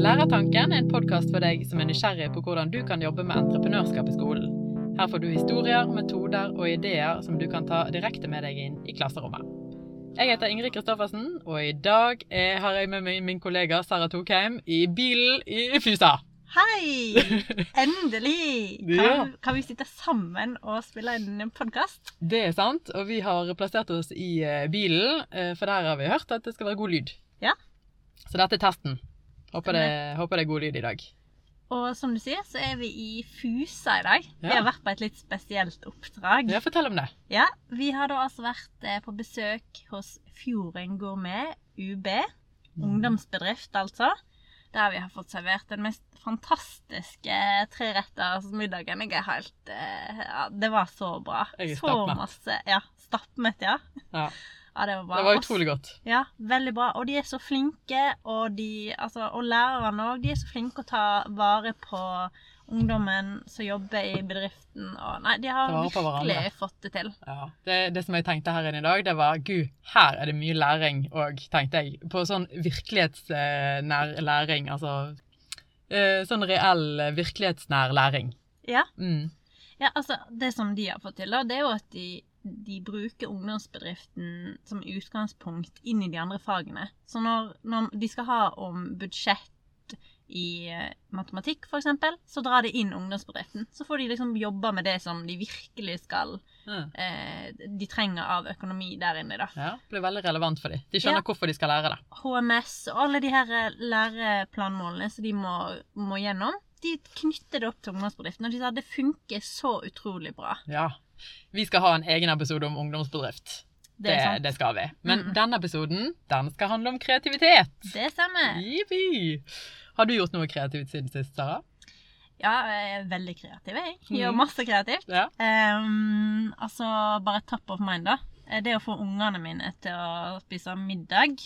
Lærertanken er en podkast for deg som er nysgjerrig på hvordan du kan jobbe med entreprenørskap i skolen. Her får du historier, metoder og ideer som du kan ta direkte med deg inn i klasserommet. Jeg heter Ingrid Kristoffersen, og i dag er, har jeg med meg min kollega Sara Tokheim i bilen i Fusa. Hei! Endelig kan, Ja. kan vi sitte sammen og spille en podkast. Det er sant, og vi har plassert oss i eh, bilen, eh, for der har vi hørt at det skal være god lyd. Ja. Så dette er testen. Håper det, håper det er god lyd i dag. Og som du sier, så er vi i Fusa i dag. Vi har vært på et litt spesielt oppdrag. Ja, Fortell om det. Ja, Vi har da altså vært eh, på besøk hos Fjorden Gourmet, UB. Ungdomsbedrift, altså. Der vi har fått servert den mest fantastiske treretters middagen. Jeg er helt eh, ja, Det var så bra. Jeg er så stappmett. masse Ja, stappmett, ja. Ja, Ja, det var bra. Det var utrolig godt. Ja, veldig bra. Og de er så flinke, og, de, altså, og lærerne òg. De er så flinke å ta vare på ungdommen som jobber i bedriften. Og, nei, de har virkelig fått det til. Ja, det, det som jeg tenkte her inne i dag, det var gud, her er det mye læring òg, tenkte jeg. På sånn virkelighetsnær læring, altså eh, sånn reell virkelighetsnær læring. Ja. Mm. ja, altså, det som de har fått til, da, det er jo at de, de bruker ungdomsbedriften som utgangspunkt inn i de andre fagene. Så når, når de skal ha om budsjett i eh, matematikk, f.eks., så drar de inn ungdomsbedriften. Så får de liksom jobbe med det som de virkelig skal Ja. eh, De trenger av økonomi der inne, da. ja, det blir veldig relevant for dem. De skjønner Ja. hvorfor de skal lære det. HMS og alle de her eh, læreplanmålene som de må, må gjennom, de knytter det opp til ungdomsbedriften. Og de sa det funker så utrolig bra. Ja. Vi skal ha en egen episode om ungdomsbedrift. Det sant. det skal vi. Men Mm. denne episoden, den skal handle om kreativitet. Det stemmer. Jippi! Har du gjort noe kreativt siden sist, Sara? Ja, jeg er veldig kreativ, jeg. Gjør Mhm. masse kreativt. Ja. Um, altså, bare top of mind, da. Eh, Det å få ungene mine til å spise middag,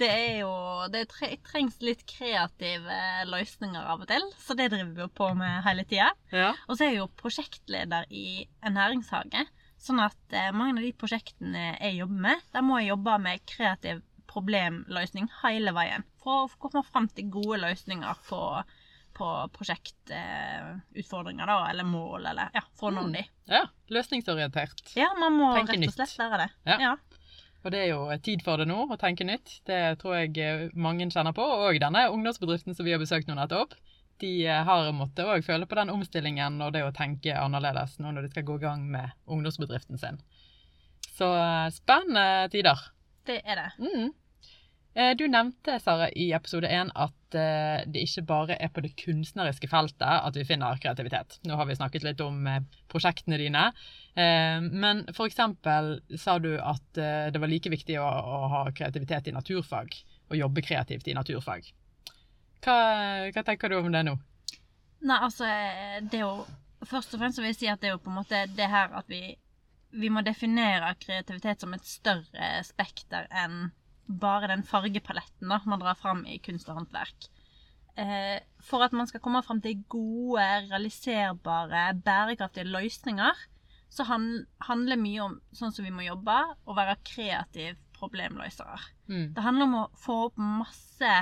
det er jo Det trengs litt kreative løsninger av og til, så det driver vi jo på med hele tida. ja. Og så er jeg jo prosjektleder i en næringshage, sånn at eh, mange av de prosjektene jeg jobber med, der må jeg jobbe med kreativ problemløsning hele veien. For å komme fram til gode løsninger på, på prosjektutfordringer, da, eller mål, eller ja, for å nå Mm. de. ja. Løsningsorientert. Ja, man må Tenke rett og slett lære det. Ja. ja. Og det er jo tid for det nå, å tenke nytt. Det tror jeg eh, mange kjenner på. Og denne ungdomsbedriften som vi har besøkt nå nettopp, de eh, har måttet òg føle på den omstillingen og det å tenke annerledes nå når de skal gå i gang med ungdomsbedriften sin. Så eh, spennende tider. Det er det. Mm. Eh, Du nevnte, Sara, i episode én at eh, det ikke bare er på det kunstneriske feltet at vi finner kreativitet. Nå har vi snakket litt om eh, prosjektene dine, men eksempel sa du at det var like viktig å, å ha kreativitet i naturfag, og jobbe kreativt i naturfag. Hva, hva tenker du om det nå? Nei, altså, det er jo Først og fremst vil jeg si at det er jo på en måte det her at vi Vi må definere kreativitet som et større spekter enn bare den fargepaletten da, man drar fram i kunst og håndverk. Eh, for at man skal komme fram til gode, realiserbare, bærekraftige løsninger, så han, handler mye om sånn som vi må jobbe, og være kreativ problemløsere. Mm. Det handler om å få opp masse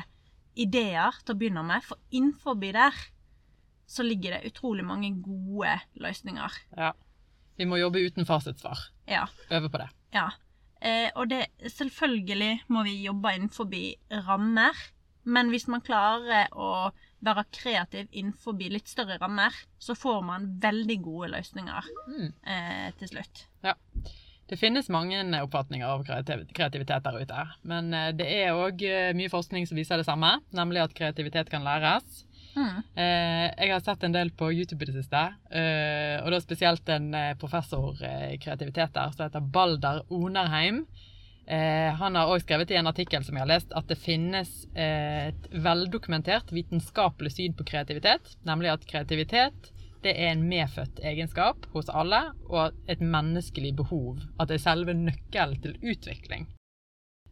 ideer til å begynne med, for innenfor der så ligger det utrolig mange gode løsninger. Ja. Vi må jobbe uten fasitsvar. Ja. Øve på det. ja. Eh, og det, selvfølgelig må vi jobbe innenfor rammer, men hvis man klarer å være kreativ innenfor litt større rammer, så får man veldig gode løsninger Mm. eh, til slutt. Det finnes mange oppfatninger av kreativitet der ute, men eh, det er òg mye forskning som viser det samme, nemlig at kreativitet kan læres. Mm. Eh, jeg har sett en del på YouTube i det siste, eh, og da spesielt en eh, professor i kreativitet der som heter Balder Onerheim. Han har også skrevet i en artikkel som jeg har lest, at det finnes et veldokumentert vitenskapelig syn på kreativitet, nemlig at kreativitet det er en medfødt egenskap hos alle, og et menneskelig behov. At det er selve nøkkelen til utvikling.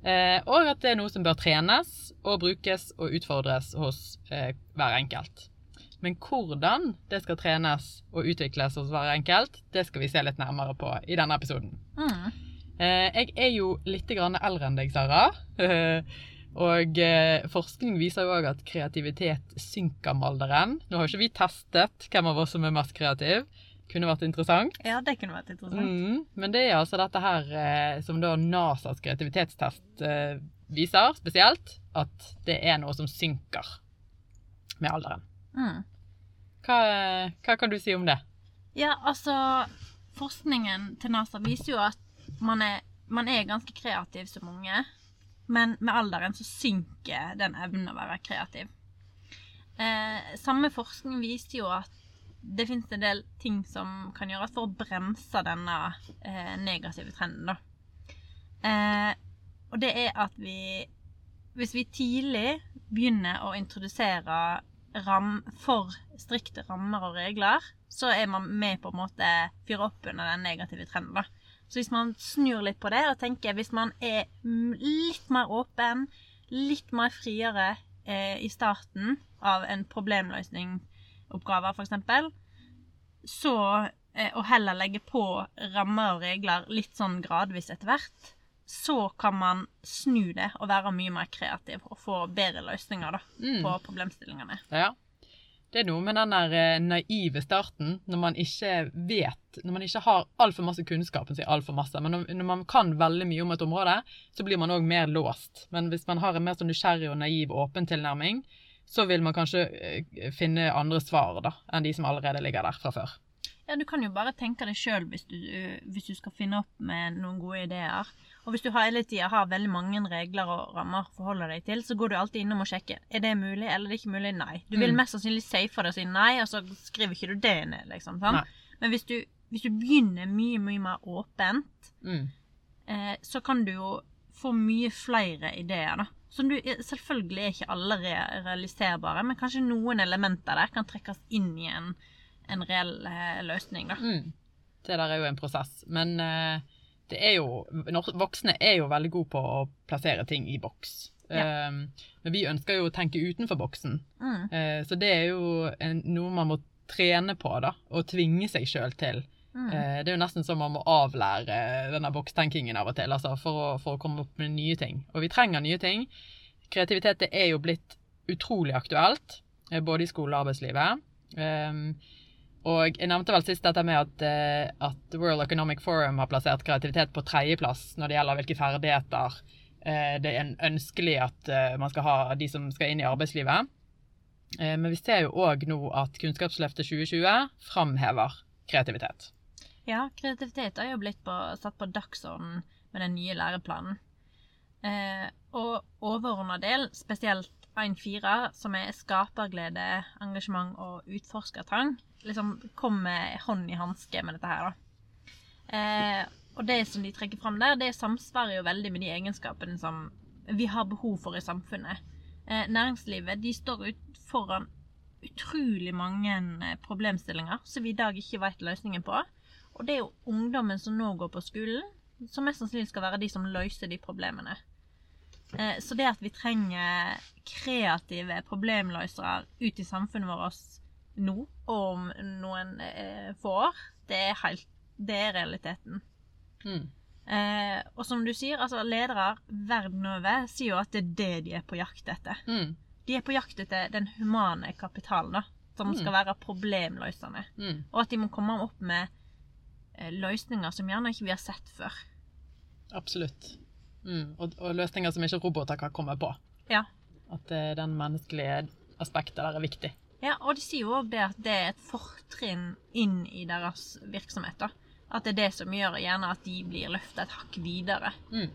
Eh, og at det er noe som bør trenes og brukes og utfordres hos eh, hver enkelt. Men hvordan det skal trenes og utvikles hos hver enkelt, det skal vi se litt nærmere på i denne episoden. Mm. Eh, jeg er jo litt grann eldre enn deg, Sara. Og forskning viser jo òg at kreativitet synker med alderen. Nå har jo ikke vi testet hvem av oss som er mest kreativ. Kunne vært interessant. Ja, det kunne vært interessant. Mm, men det er altså dette her eh, som da NASAs kreativitetstest eh, viser spesielt, at det er noe som synker med alderen. Mm. Hva, hva kan du si om det? Ja, altså Forskningen til NASA viser jo at man er, man er ganske kreativ som unge. Men med alderen så synker den evnen å være kreativ. Eh, samme forskning viser jo at det finnes en del ting som kan gjøres for å bremse denne eh, negative trenden. Da. Eh, og det er at vi Hvis vi tidlig begynner å introdusere ram, for strikte rammer og regler, så er man med på en måte fyre opp under den negative trenden. da. Så hvis man snur litt på det og tenker hvis man er litt mer åpen, litt mer friere eh, i starten av en problemløsningoppgave, f.eks., så eh, Og heller legge på rammer og regler litt sånn gradvis etter hvert, så kan man snu det og være mye mer kreativ og få bedre løsninger da, Mm. på problemstillingene. Ja. Det er noe med den der eh, naive starten, når man ikke vet Når man ikke har altfor masse kunnskap, altfor masse, men når man kan veldig mye om et område, så blir man òg mer låst. Men hvis man har en mer sånn nysgjerrig og naiv, åpen tilnærming, så vil man kanskje eh, finne andre svar da, enn de som allerede ligger der fra før. Ja, du kan jo bare tenke deg sjøl hvis, du- hvis du skal finne opp med noen gode ideer. Og hvis du hele tida har veldig mange regler og rammer å forholde deg til, så går du alltid innom og sjekker. Er det mulig, eller er det ikke mulig? Nei. Du vil Mm. mest sannsynlig safe det og si nei, og så skriver ikke du det ned, liksom. Sant? Nei. Men hvis du, hvis du begynner mye, mye mer åpent, Mm. eh, så kan du jo få mye flere ideer, da. Som du, selvfølgelig er ikke alle re realiserbare, men kanskje noen elementer der kan trekkes inn i en, en reell eh, løsning, da. Mm. Det der er jo en prosess. Men eh, det er jo Voksne er jo veldig gode på å plassere ting i boks. Ja. Um, men vi ønsker jo å tenke utenfor boksen. Mm. Uh, så det er jo en, noe man må trene på, da. Og tvinge seg sjøl til. Mm. Eh, det er jo nesten som man må avlære denne bokstenkingen av og til, altså for å, for å komme opp med nye ting. Og vi trenger nye ting. Kreativitet det er jo blitt utrolig aktuelt, eh, både i skole og arbeidslivet. Um, og jeg nevnte vel sist dette med at, eh, at World Economic Forum har plassert kreativitet på tredjeplass når det gjelder hvilke ferdigheter det er ønskelig at man skal ha de som skal inn i arbeidslivet. Men vi ser jo òg nå at Kunnskapsløftet 2020 framhever kreativitet. Ja, kreativitet har jo blitt på, satt på dagsordenen med den nye læreplanen. Eh, og overordna del, spesielt 1.4, som er skaperglede, engasjement og utforskertrang, liksom kommer hånd i hanske med dette her, da. Eh, og det som de trekker fram der, det samsvarer jo veldig med de egenskapene som vi har behov for i samfunnet. Eh, næringslivet de står ut foran utrolig mange eh, problemstillinger som vi i dag ikke vet løsningen på. Og det er jo ungdommen som nå går på skolen, som mest sannsynlig skal være de som løser de problemene. Eh, Så det at vi trenger kreative problemløsere ut i samfunnet vårt nå og om noen eh, få år, det er, helt, det er realiteten. Mm. Eh, og som du sier, altså ledere verden over sier jo at det er det de er på jakt etter. Mm. De er på jakt etter den humane kapitalen, da, som Mm. skal være problemløsende. Mm. Og at de må komme opp med løsninger som gjerne ikke vi har sett før. Absolutt. Mm. Og, og løsninger som ikke roboter kan komme på. Ja. At uh, den menneskelige aspektet der er viktig. Ja, og de sier jo òg det at det er et fortrinn inn i deres virksomhet. da. At det er det som gjør gjerne at de blir løfta et hakk videre. Mm.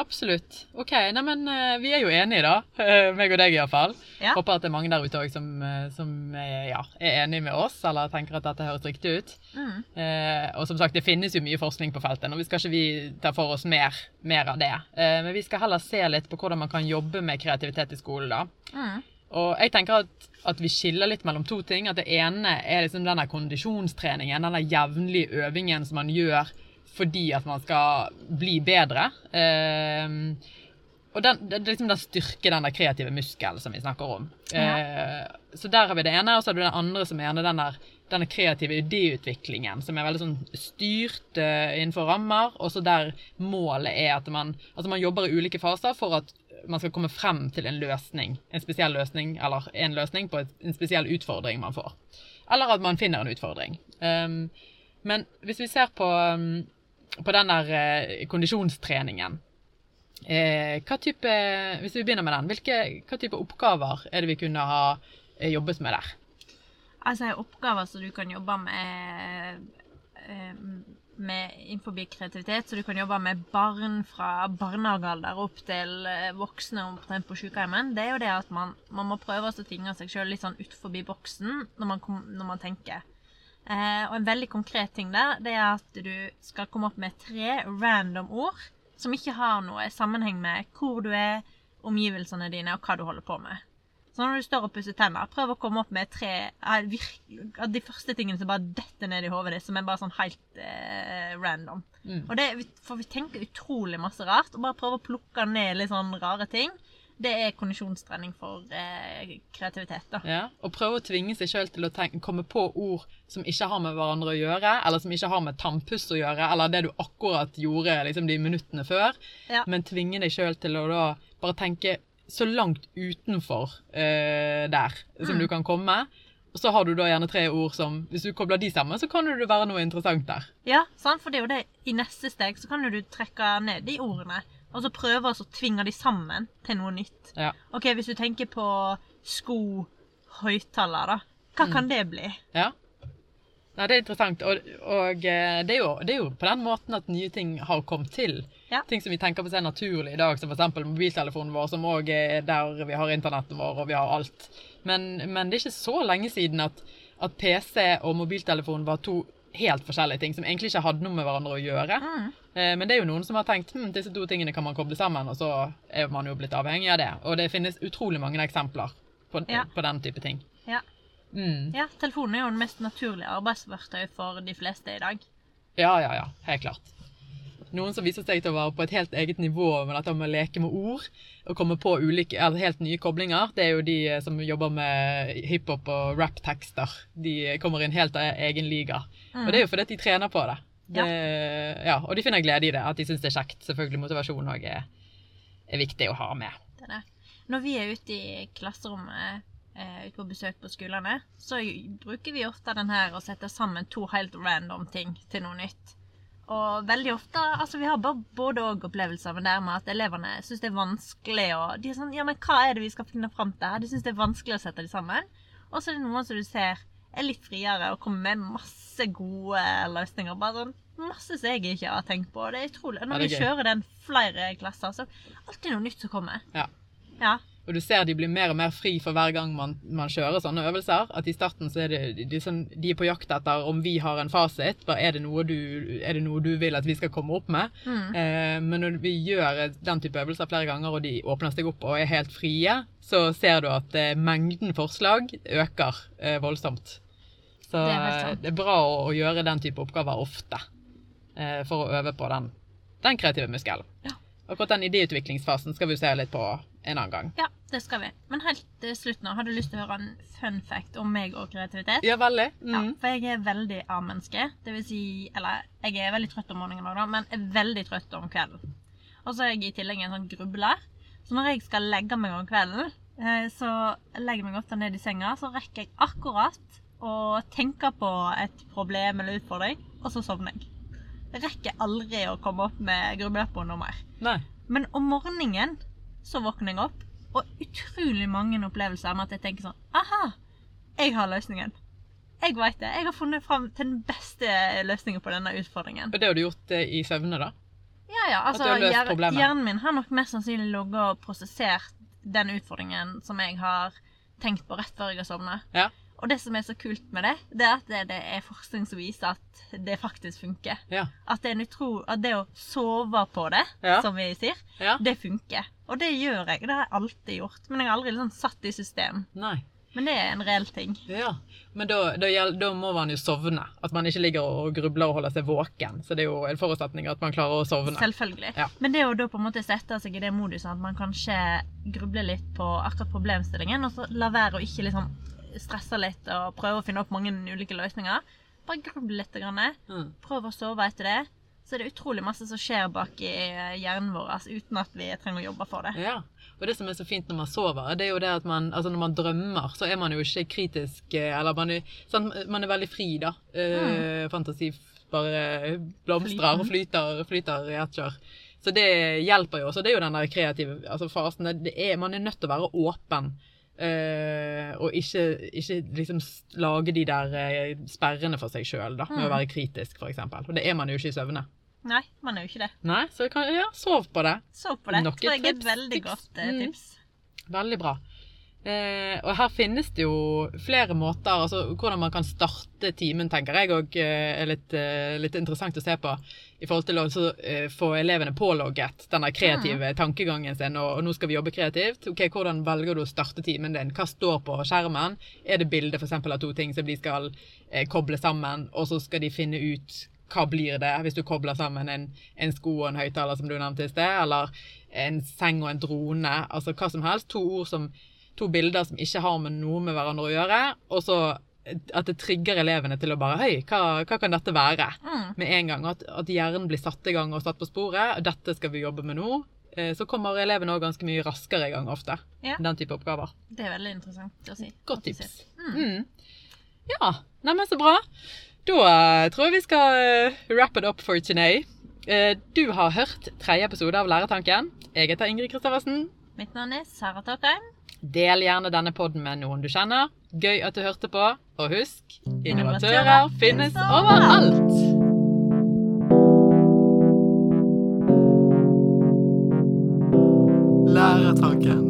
Absolutt. OK, neimen vi er jo enige, da. Eh, meg og deg iallfall. Ja. Håper at det er mange der ute òg som, eh, som er, ja, er enig med oss, eller tenker at dette høres riktig ut. Mm. Eh, og som sagt, det finnes jo mye forskning på feltet, og vi skal ikke vi ta for oss mer, mer av det. Eh, men vi skal heller se litt på hvordan man kan jobbe med kreativitet i skolen, da. Mm. Og jeg tenker at, at vi skiller litt mellom to ting. At det ene er liksom denne kondisjonstreningen, denne jevnlige øvingen som man gjør fordi at man skal bli bedre. Ehm, og den, det liksom den styrke, den der kreative muskelen som vi snakker om. Eh, så der har vi det ene, og så har du den andre som er den der, denne kreative idéutviklingen, som er veldig sånn styrt uh, innenfor rammer, og så der målet er at man, altså man jobber i ulike faser for at man skal komme frem til en løsning, en spesiell løsning, eller en løsning på et, en spesiell utfordring man får. Eller at man finner en utfordring. Um, men hvis vi ser på, um, på den der eh, kondisjonstreningen eh, hva type, Hvis vi begynner med den, hvilke, hva type oppgaver er det vi kunne ha eh, jobbet med der? Altså oppgaver som du kan jobbe med eh, med innenfor kreativitet, så du kan jobbe med barn fra barnehagealder opp til voksne omtrent på sykehjemmen, det er jo det at man, man må prøve å tvinge seg sjøl litt sånn utenfor boksen når man, når man tenker. Eh, og en veldig konkret ting der, det er at du skal komme opp med tre random ord som ikke har noe sammenheng med hvor du er, omgivelsene dine og hva du holder på med. Så når du står og pusser tenner, prøv å komme opp med tre av de første tingene som bare detter ned i hodet ditt, som er bare sånn helt eh, random. Mm. Og det, For vi tenker utrolig masse rart, og bare prøve å plukke ned litt sånn rare ting. Det er kondisjonstrening for eh, kreativitet. da. Ja, Og prøve å tvinge seg sjøl til å tenke, komme på ord som ikke har med hverandre å gjøre, eller som ikke har med tannpuss å gjøre, eller det du akkurat gjorde liksom, de minuttene før. Ja. Men tvinge deg sjøl til å da bare tenke så langt utenfor eh, der som mm. du kan komme. Og så har du da gjerne tre ord som Hvis du kobler de sammen, så kan det være noe interessant der. Ja, sant? for det er jo det i neste steg så kan du trekke ned de ordene. Og så prøver prøve å tvinge de sammen til noe nytt. Ja. Ok, Hvis du tenker på sko, høyttaler, da. Hva mm. kan det bli? Ja. Nei, Det er interessant. Og, og eh, det, er jo, det, er jo, på den måten at nye ting har kommet til. Ja. Ting som vi tenker på seg naturlig i dag, som f.eks. mobiltelefonen vår, som òg er der vi har internetten vår og vi har alt. Men, men det er ikke så lenge siden at, at, PC og mobiltelefon var to helt forskjellige ting som egentlig ikke hadde noe med hverandre å gjøre. Mm. Eh, men det er jo noen som har tenkt hm, disse to tingene kan man koble sammen, og så er man jo blitt avhengig av det. Og det finnes utrolig mange eksempler på, ja. på den type ting. Ja. Mm. Ja, telefonen er jo den mest naturlige arbeidsverktøy for de fleste i dag. Ja, ja, ja. Helt klart. Noen som viser seg til å være på et helt eget nivå med dette med å leke med ord og komme på ulike, altså helt nye koblinger, det er jo de eh, som jobber med hiphop og rap-tekster. De kommer i en helt egen liga. Mm. Og det er jo fordi de trener på det. Det ja. Og de finner glede i det. At de syns det er kjekt. Selvfølgelig motivasjon òg er, er, viktig å ha med. Det det. Når vi er ute i klasserommet eh, ute på besøk på skolene, så bruker vi ofte den her å sette sammen to helt random ting til noe nytt. Og veldig ofte altså Vi har både òg-opplevelser med det med at elevene syns det er vanskelig å De er sånn Ja, men hva er det vi skal finne fram til her? De syns det er vanskelig å sette dem sammen. Og så er det noen som du ser er litt friere og kommer med masse gode løsninger. Bare sånn masse som jeg ikke har tenkt på. Det er utrolig. Når ja, vi kjører den flere klasser, så er det alltid noe nytt som kommer. Ja. ja. Og du ser de blir mer og mer fri for hver gang man, man kjører sånne øvelser. At i starten så er det, de, sånn, de er på jakt etter om vi har en fasit. Er det noe du, det noe du vil at vi skal komme opp med? Mm. Eh, men når vi gjør den type øvelser flere ganger, og de åpner seg opp og er helt frie, så ser du at eh, mengden forslag øker eh, voldsomt. Så det er, det er bra å, å, gjøre den type oppgaver ofte. Eh, for å øve på den, den kreative muskelen. Ja. Akkurat den idéutviklingsfasen skal vi se litt på en annen gang. Ja, det skal vi. Men helt til slutt nå, har du lyst til å høre en fun fact om meg og kreativitet? Ja, veldig. Mm. Ja, for jeg er veldig A-menneske. Det vil si Eller jeg er veldig trøtt om morgenen òg, men er veldig trøtt om kvelden. Og så er jeg i tillegg en sånn grubler. Så når jeg skal legge meg om kvelden, eh, så legger jeg meg ofte ned i senga, så rekker jeg akkurat å tenke på et problem eller utfordring, og så sovner jeg. Jeg rekker aldri å komme opp med grubler noe mer. Nei. Men om morgenen så våkner jeg opp, og utrolig mange opplevelser med at jeg tenker sånn Aha! Jeg har løsningen. Jeg veit det. Jeg har funnet fram til den beste løsningen på denne utfordringen. Og det har du gjort eh, i søvne, da? Ja, ja. Altså, hjernen min har nok mest sannsynlig ligget og prosessert den utfordringen som jeg har tenkt på rett før jeg har sovnet. Ja. Og det som er så kult med det, det er at det, det er forskning som viser at det faktisk funker. Ja. At, det utro, at, det å sove på det, ja. som vi sier, ja. det funker. Og det gjør jeg. Det har jeg alltid gjort. Men jeg har aldri liksom satt i system. Nei. Men det er en reell ting. Ja, Men da, da, da, må man jo sovne. At man ikke ligger og grubler og holder seg våken. Så det er jo en forutsetning at man klarer å sovne. Selvfølgelig. Ja. Men det å da på en måte sette seg i det moduset at man kanskje grubler litt på akkurat problemstillingen, og så la være å ikke liksom stresse litt og prøve å finne opp mange ulike løsninger. Bare gruble litt. Grann. Mm. Prøv å sove etter det. så er det utrolig masse som skjer bak i eh, hjernen vår altså, uten at vi trenger å jobbe for det. Ja. Og det som er så fint når man sover, det er jo det at man altså når man drømmer, så er man jo ikke kritisk eh, Eller man er, sant, man er veldig fri, da. Eh, Fantasi bare blomstrer og flyter, flyter i ett kjør. Så det hjelper jo også. Det er jo den der kreative altså fasen. Det er, man er nødt til å være åpen. Eh, og ikke, ikke liksom lage de der eh, sperrene for seg sjøl, da. Med å være kritisk, f.eks. Og det er man jo ikke i søvne. Nei, man er jo ikke det. Nei, så kan, ja, sov på det. Sov på det. Nok tror jeg er et veldig tips. godt eh, Mm. Veldig bra. Uh, og her finnes det jo flere måter, altså hvordan man kan starte timen, tenker jeg òg er litt, uh, litt interessant å se på. I forhold til å så, uh, få elevene pålogget denne kreative tankegangen sin, og, og nå skal vi jobbe kreativt. Ok, Hvordan velger du å starte timen din? Hva står på skjermen? Er det bilde eksempel, av to ting som de skal uh, koble sammen, og så skal de finne ut hva blir det hvis du kobler sammen en, en sko og en høyttaler, som du nevnte i sted, eller en seng og en drone, altså hva som helst. To ord som to bilder som ikke har med noe med hverandre å gjøre, og så at det trigger elevene til å bare Hei, hva, hva kan dette være? Mm. Med en gang. At, at hjernen blir satt i gang og satt på sporet. og Dette skal vi jobbe med nå. Eh, Så kommer elevene òg ganske mye raskere i gang ofte. Ja. Den type oppgaver. Det er veldig interessant å si. Godt tips. sier. Mm. Ja, neimen så bra. Da eh, tror jeg vi skal eh, wrap it up for. Eh, Du har hørt tredje episode av Læretanken. Jeg heter Ingrid Kristoffersen. Mitt navn er Sara Takheim. Del gjerne denne podden med noen du kjenner. Gøy at du hørte på. Og husk, innovatører finnes overalt! Læretanken.